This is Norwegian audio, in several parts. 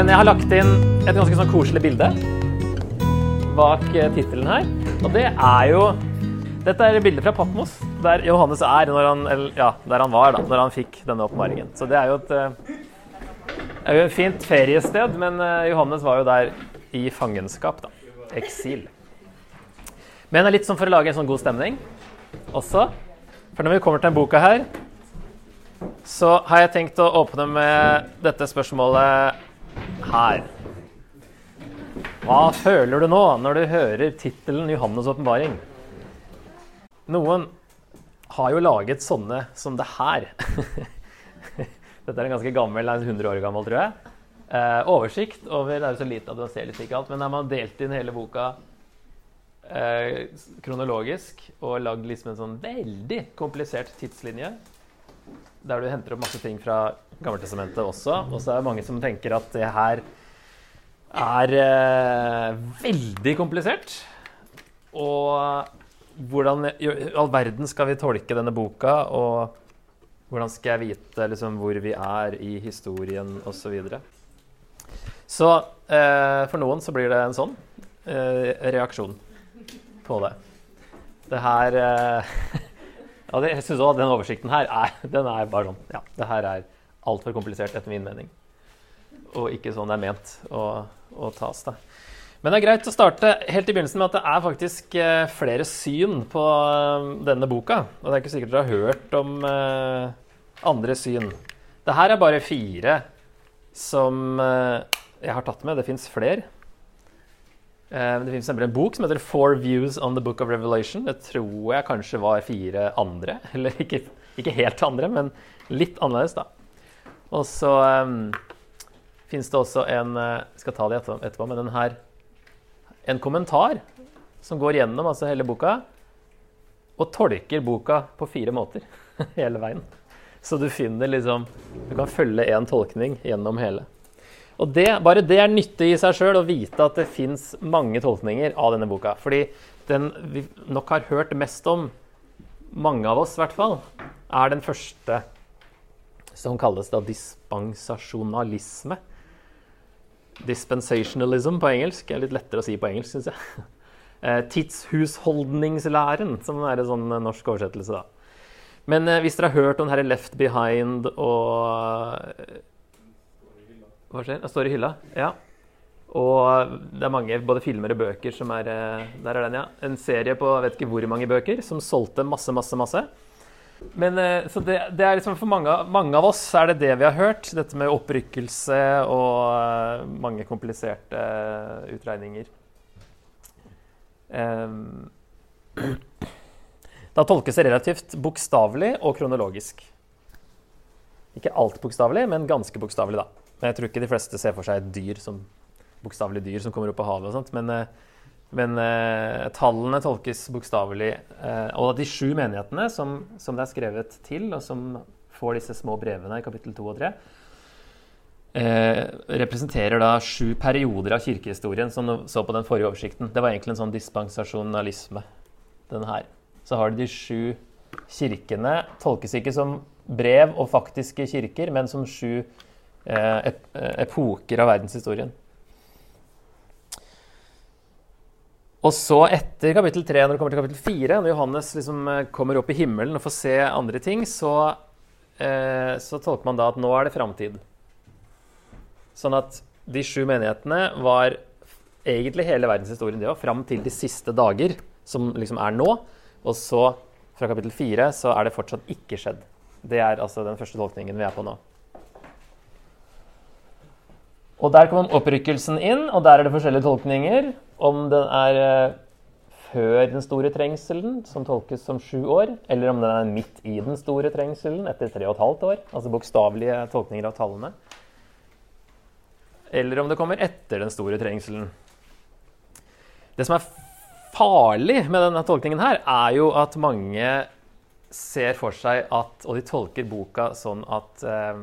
Men jeg har lagt inn et ganske sånn koselig bilde bak eh, tittelen her. Og det er jo Dette er bildet fra Patmos, der Johannes er når han, eller, ja, der han var da når han fikk denne oppmaringen. Så det er jo et eh, er jo et fint feriested, men eh, Johannes var jo der i fangenskap, da. Eksil. Men det er litt sånn for å lage en sånn god stemning også. For når vi kommer til denne boka her, så har jeg tenkt å åpne med dette spørsmålet her. Hva føler du nå når du hører tittelen 'Johannes' åpenbaring'? Noen har jo laget sånne som det her. Dette er en ganske gammel, 100 år gammel, tror jeg. Eh, oversikt over Det er jo så lite at man ser litt ikke alt, men der man delt inn hele boka eh, kronologisk og lagd liksom en sånn veldig komplisert tidslinje. Der du henter opp masse ting fra Gammeltestamentet også. Og så er det mange som tenker at det her er eh, veldig komplisert. Og hvordan i all verden skal vi tolke denne boka? Og hvordan skal jeg vite liksom, hvor vi er i historien osv. Så, videre. så eh, for noen så blir det en sånn eh, reaksjon på det. Det her eh, ja, det, Jeg syns òg den oversikten her er, den er bare sånn Ja, det her er altfor komplisert etter min mening. Og ikke sånn det er ment å, å tas. da. Men det er greit å starte helt i begynnelsen med at det er faktisk eh, flere syn på eh, denne boka. Og det er ikke sikkert dere har hørt om eh, andre syn. Det her er bare fire som jeg har tatt med. Det fins flere. Eh, det finnes en bok som heter 'Four Views on the Book of Revelation'. Det tror jeg kanskje var fire andre. Eller ikke, ikke helt andre, men litt annerledes, da. Og så um, fins det også en Jeg skal ta det etterpå, men den her en kommentar som går gjennom altså hele boka, og tolker boka på fire måter hele veien. Så du finner liksom Du kan følge én tolkning gjennom hele. Og det, Bare det er nyttig i seg sjøl å vite at det fins mange tolkninger av denne boka. Fordi den vi nok har hørt mest om, mange av oss i hvert fall, er den første som kalles da dispensasjonalisme. Dispensationalism på engelsk er litt lettere å si på engelsk, syns jeg. Eh, tidshusholdningslæren, som er en sånn norsk oversettelse, da. Men eh, hvis dere har hørt om her Left Behind og Hva skjer? Det står i hylla? Ja. Og det er mange både filmer og bøker som er Der er den, ja. En serie på jeg vet ikke hvor mange bøker som solgte masse, masse, masse. Men, så det, det, er liksom For mange, mange, av oss er det det vi har hørt. Dette med opprykkelse og mange kompliserte utregninger. Um, da tolkes det relativt bokstavelig og kronologisk. Ikke alt bokstavelig, men ganske bokstavelig, da. Men jeg tror ikke de fleste ser for seg et dyr som bokstavelig dyr som kommer opp av havet og sånt. Men men eh, tallene tolkes bokstavelig. Eh, og de sju menighetene som, som, det er skrevet til, og som får disse små brevene i kapittel 2 og 3, eh, representerer da sju perioder av kirkehistorien som du så på den forrige oversikten. Det var egentlig en sånn dispensasjonalisme, den her. Så har du de sju kirkene. Tolkes ikke som brev og faktiske kirker, men som sju eh, epoker av verdenshistorien. Og så etter kapittel 3, når det kommer til kapittel 4, når Johannes liksom eh, kommer opp i himmelen og får se andre ting, så, eh, så tolker man da at nå er det framtid. Sånn at de sju menighetene var egentlig hele verdenshistorien, det òg, fram til de siste dager, som liksom er nå. Og så, fra kapittel 4, så er det fortsatt ikke skjedd. Det er altså den første tolkningen vi er på nå. Og der kommer opprykkelsen inn, og der er det forskjellige tolkninger. Om den er eh, før den store trengselen, som tolkes som sju år, eller om den er midt i den store trengselen etter tre og et halvt år. Altså bokstavelige tolkninger av tallene. Eller om det kommer etter den store trengselen. Det som er farlig med denne tolkningen her, er jo at mange ser for seg at Og de tolker boka sånn at Eh,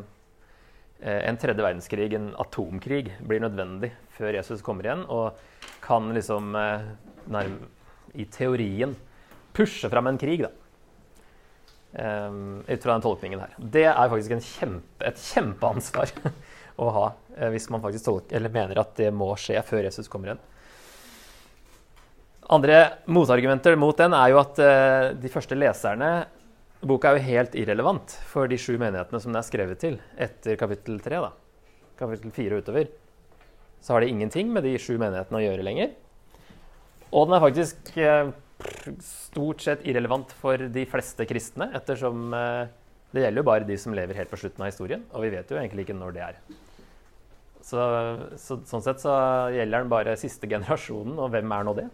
en tredje verdenskrig, en atomkrig, blir nødvendig før Jesus kommer igjen og kan liksom eh, i teorien pushe fram en krig, da. Um, ut fra den tolkningen her. Det er faktisk kjempe, et kjempeansvar å ha eh, hvis man faktisk tolker, mener at det må skje før Jesus kommer igjen. Andre motargumenter mot den er jo at eh, de første leserne Boka er jo helt irrelevant for de sju menighetene som den er skrevet til etter kapittel tre. da. Kapittel fire utover. Så har det ingenting med de sju menighetene å gjøre lenger. Og den er faktisk eh, stort sett irrelevant for de fleste kristne, ettersom eh, det gjelder jo bare de som lever helt på slutten av historien, og vi vet jo egentlig ikke når det er. Så, så, sånn sett så gjelder den bare siste generasjonen, og hvem er nå det?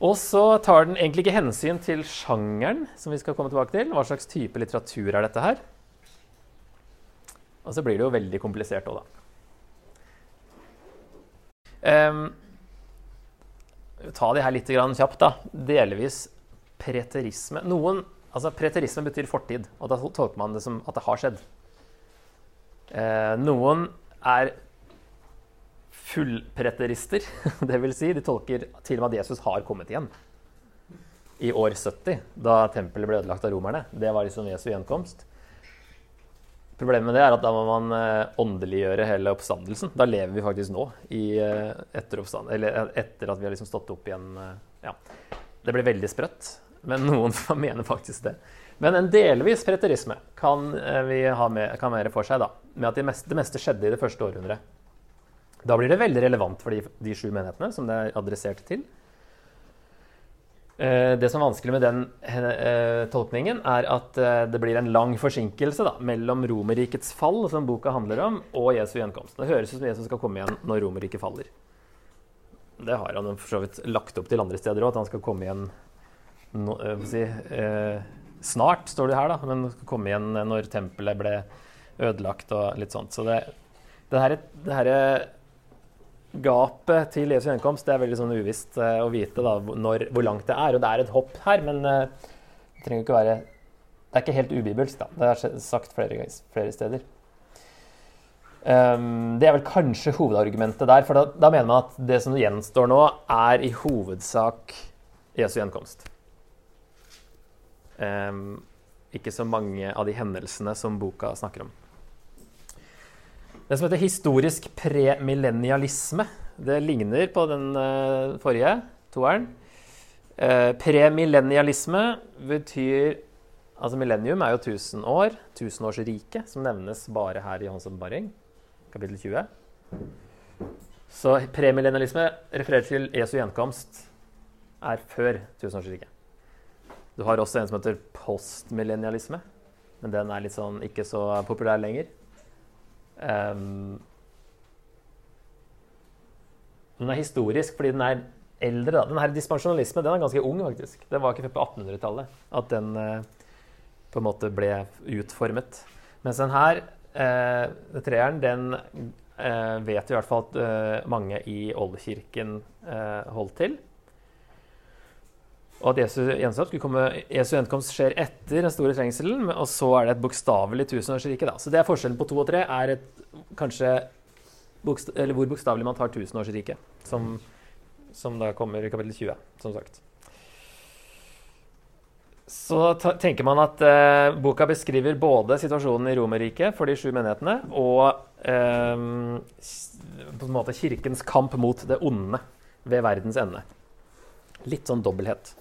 Og så tar den egentlig ikke hensyn til sjangeren, som vi skal komme tilbake til. Hva slags type litteratur er dette her? Og så blir det jo veldig komplisert òg, da. Um, ta de her litt kjapt, da. Delvis preterisme. Noen, altså Preterisme betyr fortid, og da tolker man det som at det har skjedd. Uh, noen er fullpreterister. Vil si, de tolker til og med at Jesus har kommet igjen. I år 70, da tempelet ble ødelagt av romerne. Det var liksom Jesu gjenkomst. Problemet med det er at da må man eh, åndeliggjøre hele oppstandelsen. Da lever vi faktisk nå, i, eh, etter, eh, etter, at vi har liksom stått opp igjen. Ja. Det blir veldig sprøtt, men noen mener faktisk det. Men en delvis preterisme kan vi ha med, for seg, da, med at det meste, det meste skjedde i det første århundret. Da blir det veldig relevant for de, de sju menighetene som det er adressert til. Eh, det som er vanskelig med den eh, tolkningen, er at eh, det blir en lang forsinkelse da, mellom Romerrikets fall, som boka handler om, og Jesu gjenkomst. Det høres ut som Jesus skal komme igjen når Romerriket faller. Det har han for så vidt lagt opp til andre steder òg, at han skal komme igjen no, si, eh, snart, står det her, da, men skal komme igjen når tempelet ble ødelagt og litt sånt. Så det, det her, det her Gapet til Jesu gjenkomst det er veldig sånn uvisst uh, å vite da, når, hvor langt det er. Og det er et hopp her, men uh, det trenger ikke være Det er ikke helt ubibelsk, da. Det er sagt flere, flere steder. Um, det er vel kanskje hovedargumentet der, for da, da, mener man at det som gjenstår nå, er i hovedsak Jesu gjenkomst. Um, ikke så mange av de hendelsene som boka snakker om. Det som heter historisk premillennialisme. Det ligner på den uh, forrige, toeren. Uh, premillennialisme betyr Altså millennium er jo 1000 år, tusenårsriket, som nevnes bare her i Hans åpenbaring, kapittel 20. Så premillennialisme refererer til Jesu gjenkomst er før tusenårsriket. Du har også en som heter postmillennialisme, men den er litt sånn ikke så populær lenger. Um, den er historisk fordi den er eldre. Da. Den her dispensjonalisme den er ganske ung, faktisk. Det var ikke før på 1800-tallet at den uh, på en måte ble utformet. Mens den her, uh, treeren, den uh, vet i hvert fall at mange i oldkirken holdt til. Og at Jesu gjenkomst, komme, Jesu gjenkomst skjer etter den store trengselen, og så er det et bokstavelig tusenårsrike. Så det er forskjellen på to og tre. er et, kanskje eller hvor bokstavelig man tar tusenårsriket, som, som da kommer i kapittel 20, som sagt. Så tenker man at eh, boka beskriver både situasjonen i Romerriket for de sju menighetene og eh, på en måte kirkens kamp mot det onde ved verdens ende. Litt sånn dobbelthet.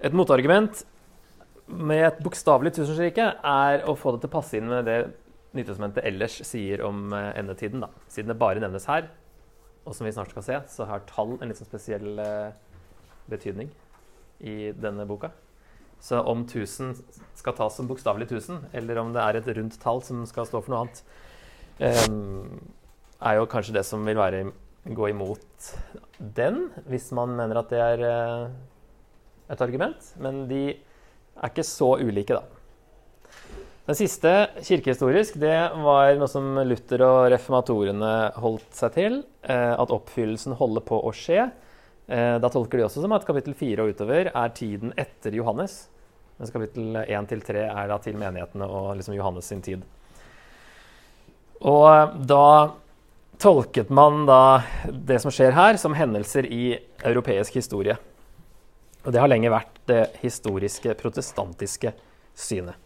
Et motargument med et bokstavelig tusenårsrike er å få det til å passe inn med det Nytestamentet ellers sier om eh, endetiden. Da. Siden det bare nevnes her, og som vi snart skal se, så har tall en litt sånn spesiell uh, betydning i denne boka. Så om 1000 skal tas som bokstavelig 1000, eller om det er et rundt tall som skal stå for noe annet, um, er jo kanskje det som vil være, gå imot den, hvis man mener at det er uh, et argument, men de er ikke så ulike, da. Den siste, kirkehistorisk, det var noe som Luther og reformatorene holdt seg til. Eh, at oppfyllelsen holder på å skje. Eh, da tolker de også som at kapittel 4 og utover er tiden etter Johannes. Mens kapittel 1 til 3 er da til menighetene og liksom Johannes sin tid. Og da tolket man da det som skjer her, som hendelser i europeisk historie. Og det har lenge vært det historiske protestantiske synet.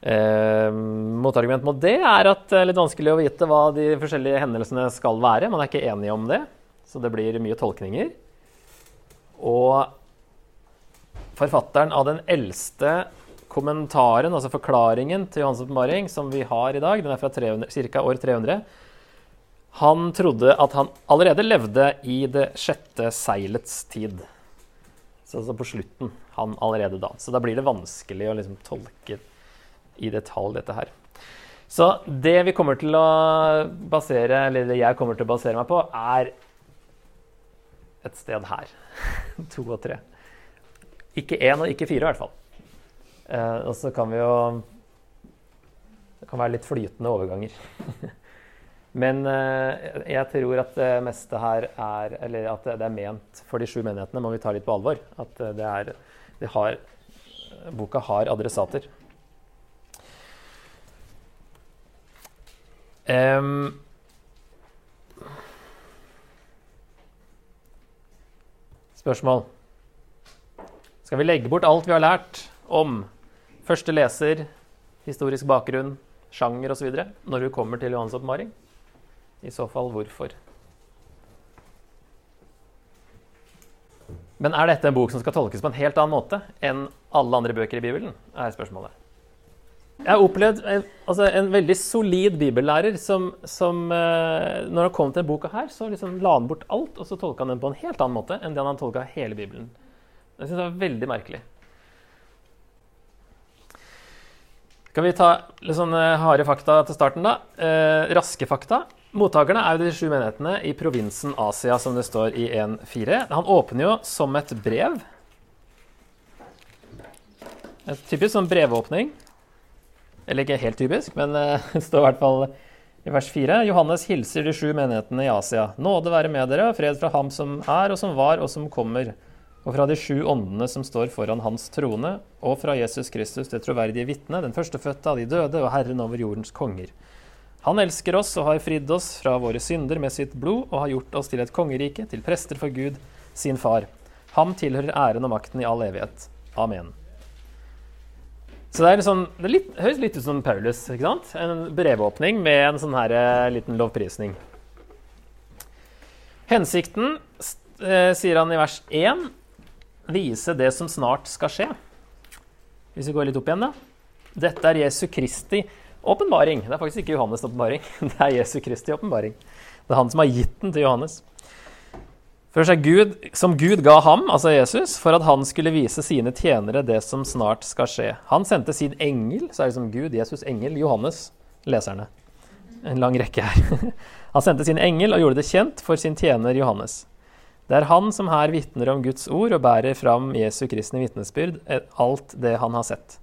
Eh, motargument mot det er at det er litt vanskelig å vite hva de forskjellige hendelsene skal være. Man er ikke enige om det, så det blir mye tolkninger. Og forfatteren av den eldste kommentaren, altså forklaringen til Johans åpenbaring, som vi har i dag, den er fra ca. år 300, han trodde at han allerede levde i det sjette seilets tid. Så altså på slutten. Han allerede da. Så da blir det vanskelig å liksom tolke i detalj, dette her. Så det vi kommer til å basere, eller det jeg kommer til å basere meg på, er et sted her. to og tre. Ikke én og ikke fire, i hvert fall. Eh, og så kan vi jo Det kan være litt flytende overganger. Men eh, jeg tror at det meste her er Eller at det er ment for de sju menighetene, må vi ta litt på alvor. At det er de har, Boka har adressater. Um, spørsmål. Skal vi legge bort alt vi har lært om første leser, historisk bakgrunn, sjanger osv. når vi kommer til Johans oppmaring? I så fall hvorfor? Men er dette en bok som skal tolkes på en helt annen måte enn alle andre bøker i Bibelen? er spørsmålet. Jeg har opplevd en, altså en veldig solid bibellærer som, som uh, Når han kom til boka her, så liksom la han bort alt, og så tolka han den på en helt annen måte enn det han tolka hele Bibelen. Det synes jeg var veldig merkelig. Skal vi ta litt sånne harde fakta til starten, da? Eh, raske fakta. Mottakerne er jo de sju menighetene i provinsen Asia, som det står i 1.4. Han åpner jo som et brev. Et typisk sånn brevåpning. Eller ikke helt typisk, men uh, det står i hvert fall i vers 4. Johannes hilser de sju menighetene i Asia. Nåde være med dere, og fred fra ham som er, og som var, og som kommer. Og fra de sju åndene som står foran hans trone, og fra Jesus Kristus, det troverdige vitne, den førstefødte av de døde og Herren over jordens konger. Han elsker oss og har fridd oss fra våre synder med sitt blod og har gjort oss til et kongerike, til prester for Gud, sin far. Ham tilhører æren og makten i all evighet. Amen. Så det, sånn, det litt, høres litt ut som Paulus. ikke sant? En brevåpning med en sånn her eh, liten lovprisning. Hensikten, eh, sier han i vers 1, vise det som snart skal skje. Hvis vi går litt opp igjen, da. Dette er Jesu Kristi åpenbaring. Det er faktisk ikke Johannes' åpenbaring, det er Jesu Kristi åpenbaring. Det er han som har gitt den til Johannes. Først er Gud, som Gud ga ham, altså Jesus, for at han skulle vise sine tjenere det som snart skal skje. Han sendte sin engel, så er det som Gud, Jesus engel, Johannes, leserne. En lang rekke her. Han sendte sin engel og gjorde det kjent for sin tjener Johannes. Det er han som her vitner om Guds ord og bærer fram Jesu kristne vitnesbyrd, eh, alt det han har sett.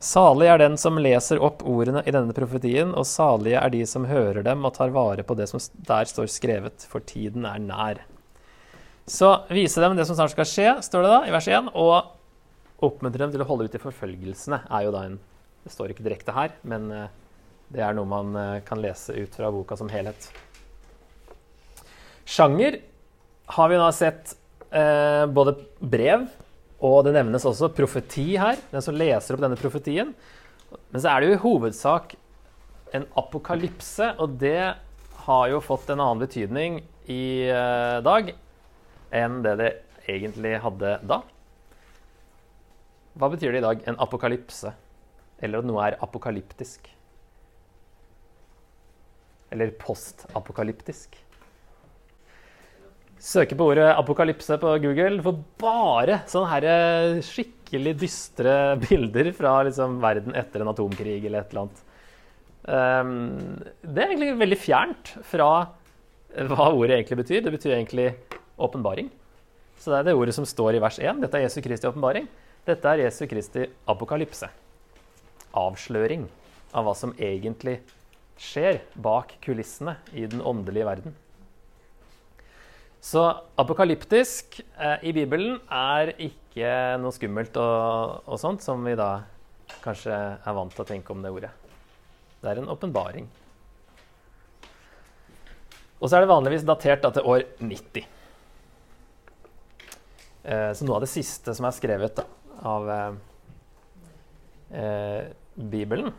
Salig er den som leser opp ordene i denne profetien, og salige er de som hører dem og tar vare på det som der står skrevet, for tiden er nær. Så vise dem det som snart skal skje, står det da i vers 1, og oppmuntre dem til å holde ut i forfølgelsene. er jo da en, Det står ikke direkte her, men eh, det er noe man eh, kan lese ut fra boka som helhet. Sjanger har vi nå sett eh, både brev og det nevnes også profeti her, den som leser opp denne profetien. Men så er det jo i hovedsak en apokalypse, og det har jo fått en annen betydning i uh, dag enn det det egentlig hadde da. Hva betyr det i dag, en apokalypse? Eller at noe er apokalyptisk? Eller postapokalyptisk? Søker på ordet apokalypse på Google, for bare sånne her eh, skikkelig dystre bilder fra liksom, verden etter en atomkrig eller et eller annet. Um, det er egentlig veldig fjernt fra hva ordet egentlig betyr. Det betyr egentlig åpenbaring. Så det er det ordet som står i vers 1. Dette er Jesu Kristi åpenbaring. Dette er Jesu Kristi apokalypse. Avsløring av hva som egentlig skjer bak kulissene i den åndelige verden. Så apokalyptisk eh, i Bibelen er ikke noe skummelt og, og, sånt, som vi da kanskje er vant til å tenke om det ordet. Det er en åpenbaring. Og så er det vanligvis datert da, til år 90. Eh, så noe av det siste som er skrevet da, av eh, eh Bibelen.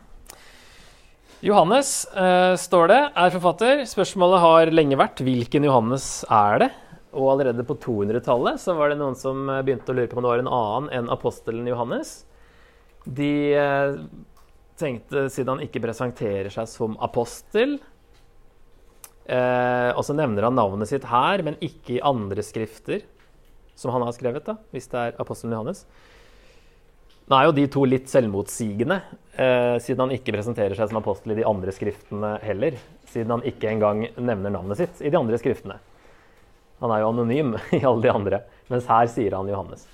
Johannes uh, står det, er forfatter. Spørsmålet har lenge vært hvilken Johannes er det? Og allerede på 200-tallet så var det noen som eh, begynte å lure på om det var en annen enn apostelen Johannes. De uh, tenkte, siden han ikke presenterer seg som apostel eh, Og så nevner han navnet sitt her, men ikke i andre skrifter som han har skrevet, da, hvis det er apostelen Johannes. Nå er jo de to litt selvmotsigende, eh, siden han ikke presenterer seg som apostel i de andre skriftene heller. Siden han ikke engang nevner navnet sitt i de andre skriftene. Han er jo anonym i alle de andre, mens her sier han Johannes.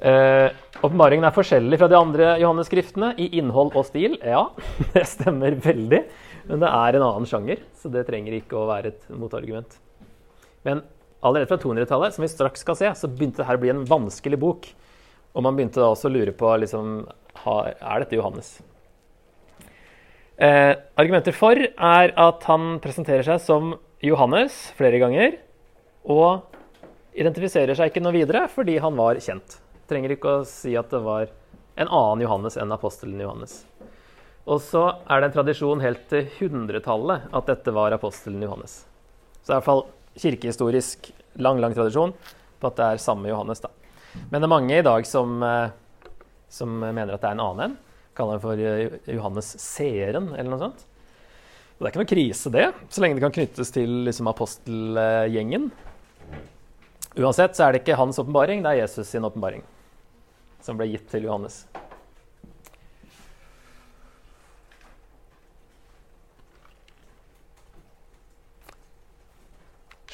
Åpenbaringen eh, er forskjellig fra de andre Johannes-skriftene i innhold og stil. Ja, det stemmer veldig, men det er en annen sjanger, så det trenger ikke å være et motargument. Men allerede fra 200-tallet, som vi straks skal se, så begynte det her å bli en vanskelig bok. Og man begynte da også å lure på liksom, er dette Johannes. Eh, argumenter for er at han presenterer seg som Johannes flere ganger. Og identifiserer seg ikke noe videre fordi han var kjent. Trenger ikke å si at det var en annen Johannes enn apostelen Johannes. Og så er det en tradisjon helt til 100-tallet at dette var apostelen Johannes. Så det er i hvert fall kirkehistorisk lang, lang tradisjon på at det er samme Johannes. da. Men det er mange i dag som, eh, som mener at det er en annen en. Kaller den for eh, Johannes Seeren eller noe sånt. Og det er ikke noe krise, det, så lenge det kan knyttes til liksom, apostelgjengen. Uansett så er det ikke hans åpenbaring, det er Jesus sin åpenbaring som ble gitt til Johannes.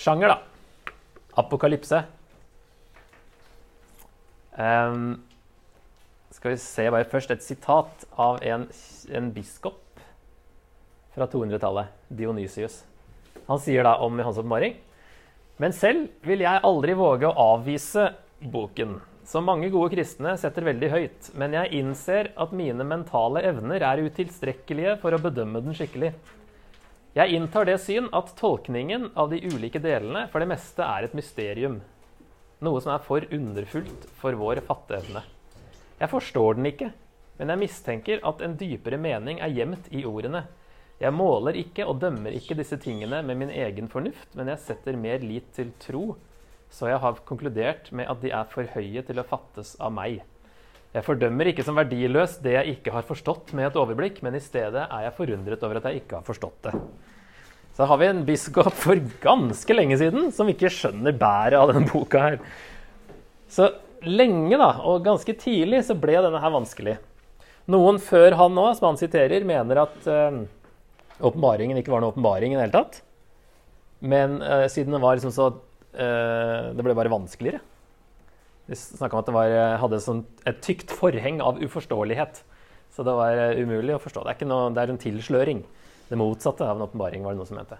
Sjanger, da. Apokalypse. Um, skal vi se bare først et sitat av en, en biskop fra 200-tallet, Dionysius. Han sier da om hans oppmaring Men selv vil jeg aldri våge å avvise boken, som mange gode kristne setter veldig høyt, men jeg innser at mine mentale evner er utilstrekkelige for å bedømme den skikkelig. Jeg inntar det syn at tolkningen av de ulike delene for det meste er et mysterium noe som er for underfullt for vår fatteevne. Jeg forstår den ikke, men jeg mistenker at en dypere mening er gjemt i ordene. Jeg måler ikke og dømmer ikke disse tingene med min egen fornuft, men jeg setter mer lit til tro, så jeg har konkludert med at de er for høye til å fattes av meg. Jeg fordømmer ikke som verdiløst det jeg ikke har forstått med et overblikk, men i stedet er jeg forundret over at jeg ikke har forstått det. Så har vi en biskop for ganske lenge siden som ikke skjønner bæret av denne boka her. Så lenge, da, og ganske tidlig, så ble denne her vanskelig. Noen før han nå, som han siterer, mener at uh, åpenbaringen ikke var noe åpenbaring i det hele tatt. Men uh, siden det var liksom så uh, Det ble bare vanskeligere. Vi snakka om at det var, hadde sånn, et tykt forheng av uforståelighet. Så det var umulig å forstå. Det er, noe, det er en tilsløring. Det motsatte av en åpenbaring, var det noe som mente.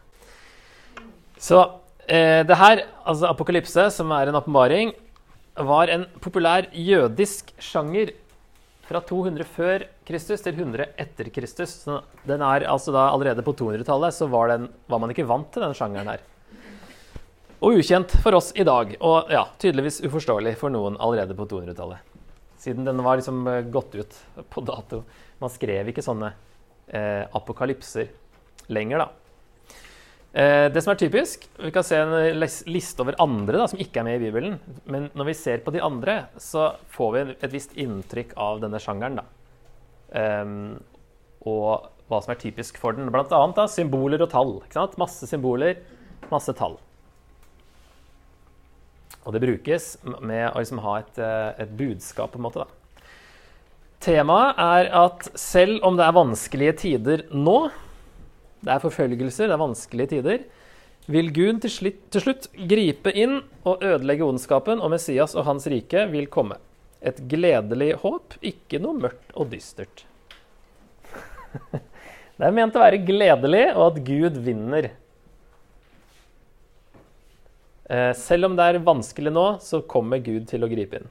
Så eh, det her, altså apokalypse, som er en åpenbaring, var en populær jødisk sjanger fra 200 før Kristus til 100 etter Kristus. Så den er altså da allerede på 200-tallet så var, den, var, man ikke vant til den sjangeren her. Og ukjent for oss i dag, og ja, tydeligvis uforståelig for noen allerede på 200-tallet. Siden den var liksom eh, gått ut på dato. Man skrev ikke sånne eh, apokalypser lenger, da. Eh, det som er typisk Vi kan se en liste over andre da, som ikke er med i Bibelen. Men når vi ser på de andre, så får vi et visst inntrykk av denne sjangeren. da. Um, og hva som er typisk for den. Blant annet da, symboler og tall. Masse symboler, masse tall. Og det brukes med å liksom ha et, eh, et, budskap, på en måte. da. Temaet er at selv om det er vanskelige tider nå, det er forfølgelser, det er vanskelige tider. Vil Gud til slutt, til slutt gripe inn og ødelegge ondskapen, og Messias og hans rike vil komme. Et gledelig håp, ikke noe mørkt og dystert. Det er ment å være gledelig, og at Gud vinner. Eh, selv om det er vanskelig nå, så kommer Gud til å gripe inn.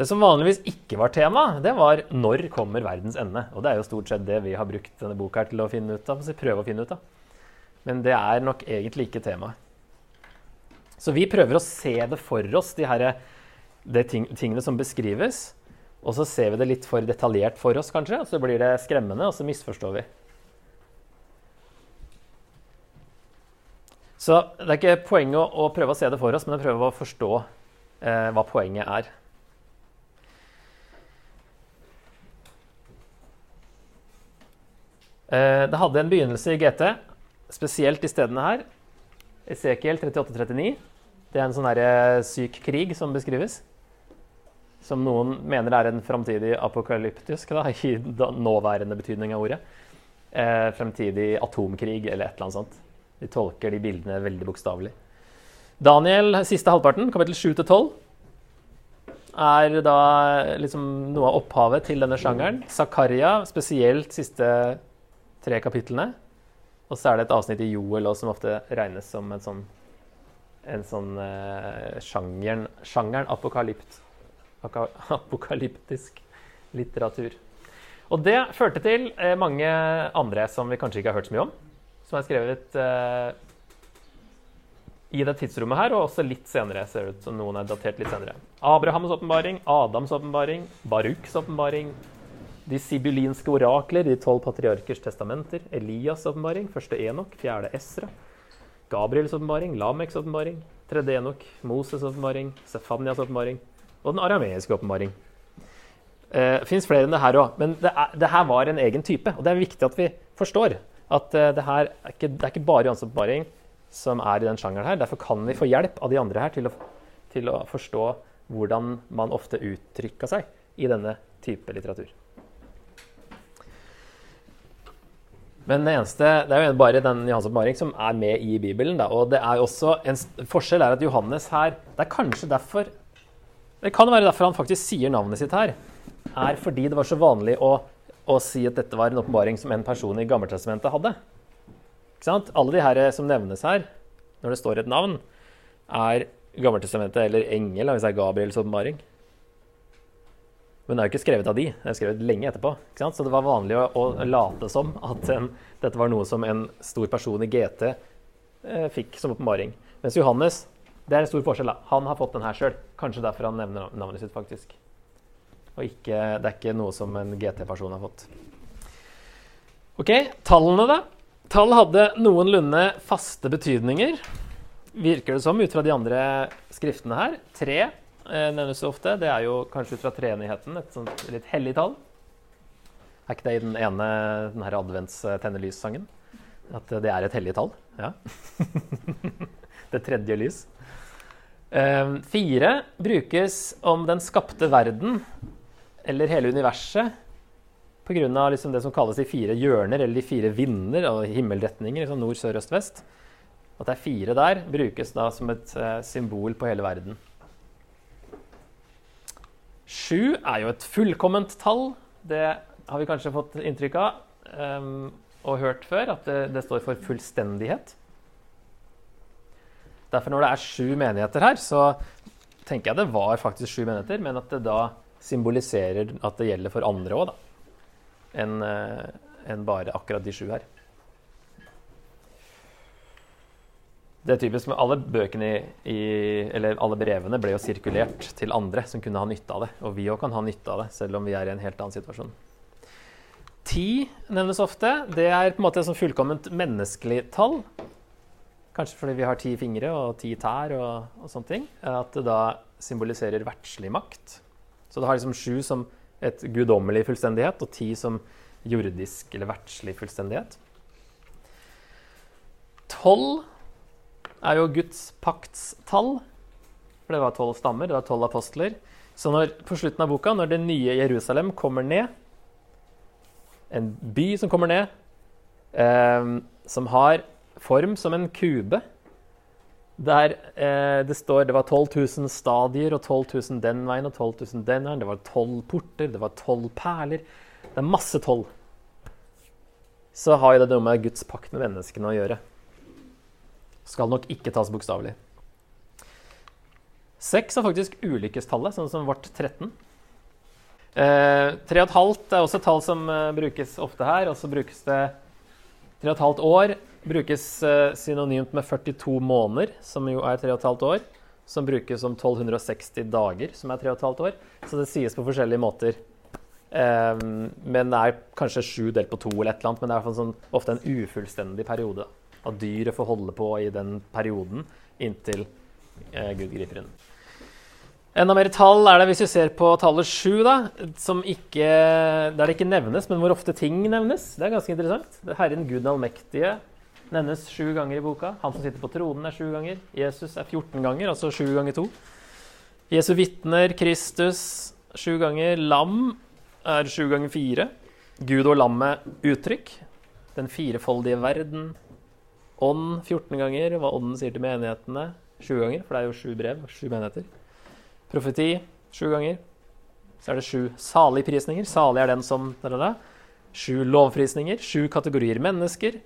Det som vanligvis ikke var tema, det var 'når kommer verdens ende'? Og det er jo stort sett det vi har brukt denne boka til å finne ut av. prøve å finne ut av. Men det er nok egentlig ikke temaet. Så vi prøver å se det for oss, de, her, de ting, tingene som beskrives. Og så ser vi det litt for detaljert for oss, kanskje, og så blir det skremmende, og så misforstår vi. Så det er ikke poenget å, å prøve å se det for oss, men å prøve å forstå eh, hva poenget er. Det hadde en begynnelse i GT, spesielt i stedene her. Esekiel 38-39. Det er en sånn der, syk krig som beskrives. Som noen mener er en framtidig apokalyptisk, da, i nåværende betydning av ordet. Eh, fremtidig atomkrig eller et eller annet sånt. De tolker de bildene veldig bokstavelig. Daniel, siste halvparten, kapittel 7-12, er da liksom noe av opphavet til denne sjangeren. Zakaria, spesielt siste tre kapitlene. Og så er det et avsnitt i Joel også, som ofte regnes som en sånn, en sånn uh, sjangeren, sjangeren apokalypt, apokalyptisk litteratur. Og det førte til uh, mange andre som vi kanskje ikke har hørt så mye om som er skrevet uh, i det tidsrommet her, og også litt senere. ser det ut som noen er datert litt senere. Abrahams åpenbaring, Adams åpenbaring, Baruks åpenbaring, de sibylinske orakler, de tolv patriarkers testamenter, Elias' åpenbaring, første Enok, fjerde Esra, Gabriels åpenbaring, Lameks åpenbaring, tredje Enok, Moses' åpenbaring, Sefanias åpenbaring og den arameiske åpenbaring. Eh, det fins flere enn det her òg, men det, er, det her var en egen type. Og det er viktig at vi forstår at uh, det her er ikke, det er ikke bare Johans åpenbaring som er i den sjangeren her. Derfor kan vi få hjelp av de andre her til å, til å forstå hvordan man ofte uttrykka seg i denne type litteratur. Men det eneste, det er jo bare den Johannes oppmaring som er med i Bibelen. Da. Og det er også en forskjell er at Johannes her Det er kanskje derfor Det kan være derfor han faktisk sier navnet sitt her. Er fordi det var så vanlig å å si at dette var en åpenbaring som en person i Gammeltestamentet hadde. Alle de her som nevnes her, når det står et navn, er Gammeltestamentet eller engel, hvis det er Gabriels åpenbaring. Men det er jo ikke skrevet av de, det er skrevet lenge etterpå. Så det var vanlig å, å late som at en, dette var noe som en stor person i GT eh, fikk som åpenbaring. Mens Johannes, det er en stor forskjell. da. Han har fått den her sjøl. Kanskje derfor han nevner navnet sitt, faktisk. Og ikke, det er ikke noe som en GT-person har fått. Ok, Tallene, da. Tall hadde noenlunde faste betydninger, virker det som, ut fra de andre skriftene her. Tre nevnes ofte. Det er jo kanskje ut fra treenigheten, et sånt litt hellig tall. Er ikke det i den ene den her advents-tennelyssangen? At det er et hellig tall? Ja. det tredje lys. Eh, fire brukes om den skapte verden eller hele universet pga. Liksom det som kalles de fire hjørner, eller de fire vinder og himmelretninger, liksom nord, sør, øst, vest. At det er fire der, brukes da som et uh, symbol på hele verden. Sju er jo et fullkomment tall. Det har vi kanskje fått inntrykk av um, og hørt før, at det, det, står for fullstendighet. Derfor når det er sju menigheter her, så tenker jeg det var faktisk sju menigheter, men at det da symboliserer at det gjelder for andre òg, enn eh, en bare akkurat de sju her. Det er typisk med alle bøkene i, eller alle brevene ble jo sirkulert til andre som kunne ha nytte av det. Og vi òg kan ha nytte av det, selv om vi er i en helt annen situasjon. Ti nevnes ofte. Det er på en måte et sånn fullkomment menneskelig tall. Kanskje fordi vi har ti fingre og ti tær og, og sånne ting. At det da symboliserer verdslig makt. Så det har liksom sju som et guddommelig fullstendighet og ti som jordisk eller verdslig fullstendighet. Tolv er jo Guds pakts tall. For det var tolv stammer, det var tolv apostler. Så når, på slutten av boka, når det nye Jerusalem kommer ned, en by som kommer ned, eh, som har form som en kube der eh, det står det var 12 000 stadier og 12 000 den veien og 12 000 den veien. Det var tolv porter, det var tolv perler. Det er masse tolv. Så har jo det noe med Guds pakt med menneskene å gjøre. Skal nok ikke tas bokstavelig. Seks er faktisk ulykkestallet, sånn som vårt 13. Eh, tre og et halvt er også et tall som eh, brukes ofte her. Og så brukes det tre og et halvt år brukes eh, synonymt med 42 måneder, som jo er 3 15 år. som brukes om 1260 dager, som er 3 15 år. Så det sies på forskjellige måter. Um, men det er kanskje sju delt på to, eller et eller annet, men det er sånn, ofte en ufullstendig periode. At dyret får holde på i den perioden inntil eh, Gud griper inn. Enda mer tall er det hvis vi ser på tallet sju, der det ikke nevnes, men hvor ofte ting nevnes. Det er ganske interessant. Herren Gud den allmektige nevnes sju ganger i boka. Han som sitter på tronen, er sju ganger. Jesus er 14 ganger, altså sju ganger to. Jesu vitner, Kristus, sju ganger. Lam er sju ganger fire. Gud og lammet uttrykk. Den firefoldige verden. Ånd 14 ganger. Hva ånden sier til menighetene. Sju ganger, for det er jo sju brev, sju menigheter. Profeti sju ganger. Så er det sju saligprisninger. Salig er den som Sju lovprisninger, sju kategorier mennesker,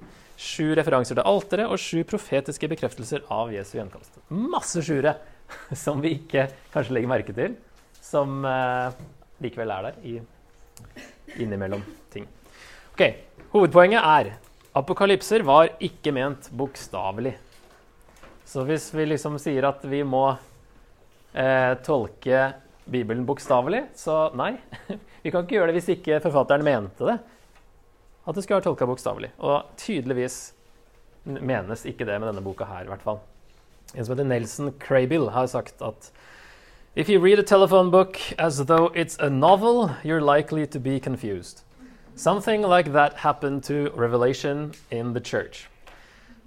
sju referanser til alteret og sju profetiske bekreftelser av Jesu gjenkomst. Masse sjure som vi ikke kanskje legger merke til, som eh, likevel er der i, innimellom ting. Ok, Hovedpoenget er apokalypser var ikke ment bokstavelig. Så hvis vi liksom sier at vi må eh, tolke Bibelen bokstavelig, så nei. Vi kan ikke gjøre det hvis ikke forfatteren mente det. At det skulle være tolka bokstavelig. Og tydeligvis menes ikke det med denne boka her, i hvert fall. En som heter Nelson Craybill, har sagt at If you read a telephone book as though it's a novel, you're likely to be confused. Something like that happened to Revelation in the church.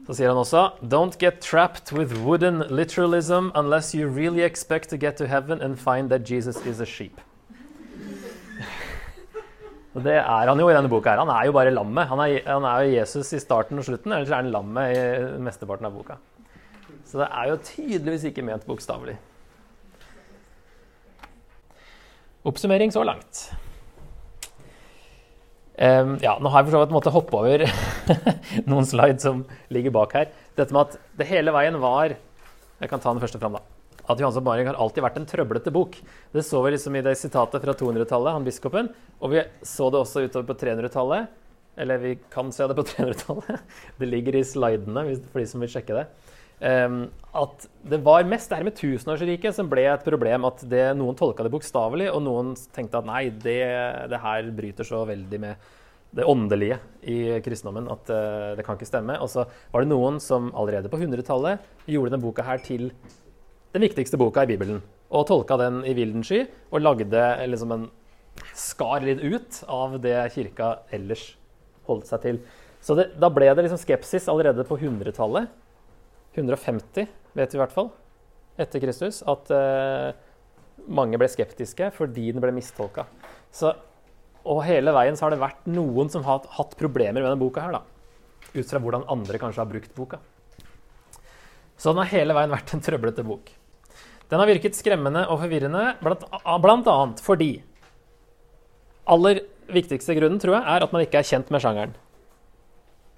Så sier han også Don't get trapped with wooden literalism unless you really expect to get to heaven and find that Jesus is a sheep. Og det er han jo i denne boka. her. Han er jo bare lammet. Han er, han er jo Jesus i starten og slutten, ellers er han lammet i mesteparten av boka. Så det er jo tydeligvis ikke ment bokstavelig. Oppsummering så langt. Um, ja, nå har jeg for så vidt måttet hoppe over noen slides som ligger bak her. Dette med at det hele veien var Jeg kan ta den første fram, da. At Johannes Åpenbaring har alltid vært en trøblete bok. Det så vi liksom i det sitatet fra 200-tallet, han biskopen. Og vi så det også utover på 300-tallet. Eller vi kan se det på 300-tallet. Det ligger i slidene for de som vil sjekke det. At det var mest det her med tusenårsriket som ble et problem. At det, noen tolka det bokstavelig, og noen tenkte at nei, det, det, her bryter så veldig med det åndelige i kristendommen at uh, det kan ikke stemme. Og så var det noen som allerede på 100-tallet gjorde denne boka her til den viktigste boka i Bibelen. Og tolka den i vilden sky og lagde liksom en skar litt ut av det kirka ellers holdt seg til. Så det, da ble det liksom skepsis allerede på 100-tallet 150, vet vi i hvert fall, etter Kristus, at eh, mange ble skeptiske fordi den ble mistolka. Så, og hele veien så har det vært noen som har hatt problemer med denne boka her, da. Ut fra hvordan andre kanskje har brukt boka. Så den har hele veien vært en trøblete bok. Den har virket skremmende og forvirrende, blant, blant annet fordi Aller viktigste grunnen, tror jeg, er at man ikke er kjent med sjangeren.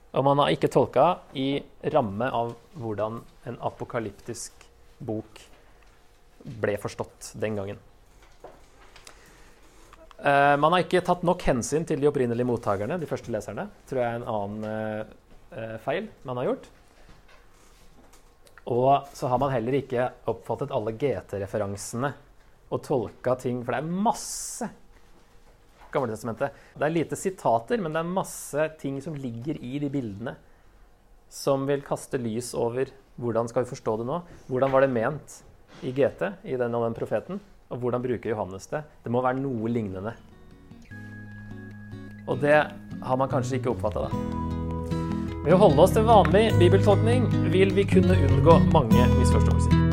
Og man har ikke tolka i ramme av hvordan en apokalyptisk bok ble forstått den gangen. Uh, man har ikke tatt nok hensyn til de opprinnelige mottakerne, de første leserne. tror jeg er en annen uh, feil man har gjort. Og så har man heller ikke oppfattet alle GT-referansene og tolka ting For det er masse Gamletestamentet. Det er lite sitater, men det er masse ting som ligger i de bildene, som vil kaste lys over hvordan skal vi forstå det nå. Hvordan var det ment i GT, i den og den profeten? Og hvordan bruker Johannes det? Det må være noe lignende. Og det har man kanskje ikke oppfatta, da. Ved å holde oss til vanlig bibeltolkning vil vi kunne unngå mange misforståelser.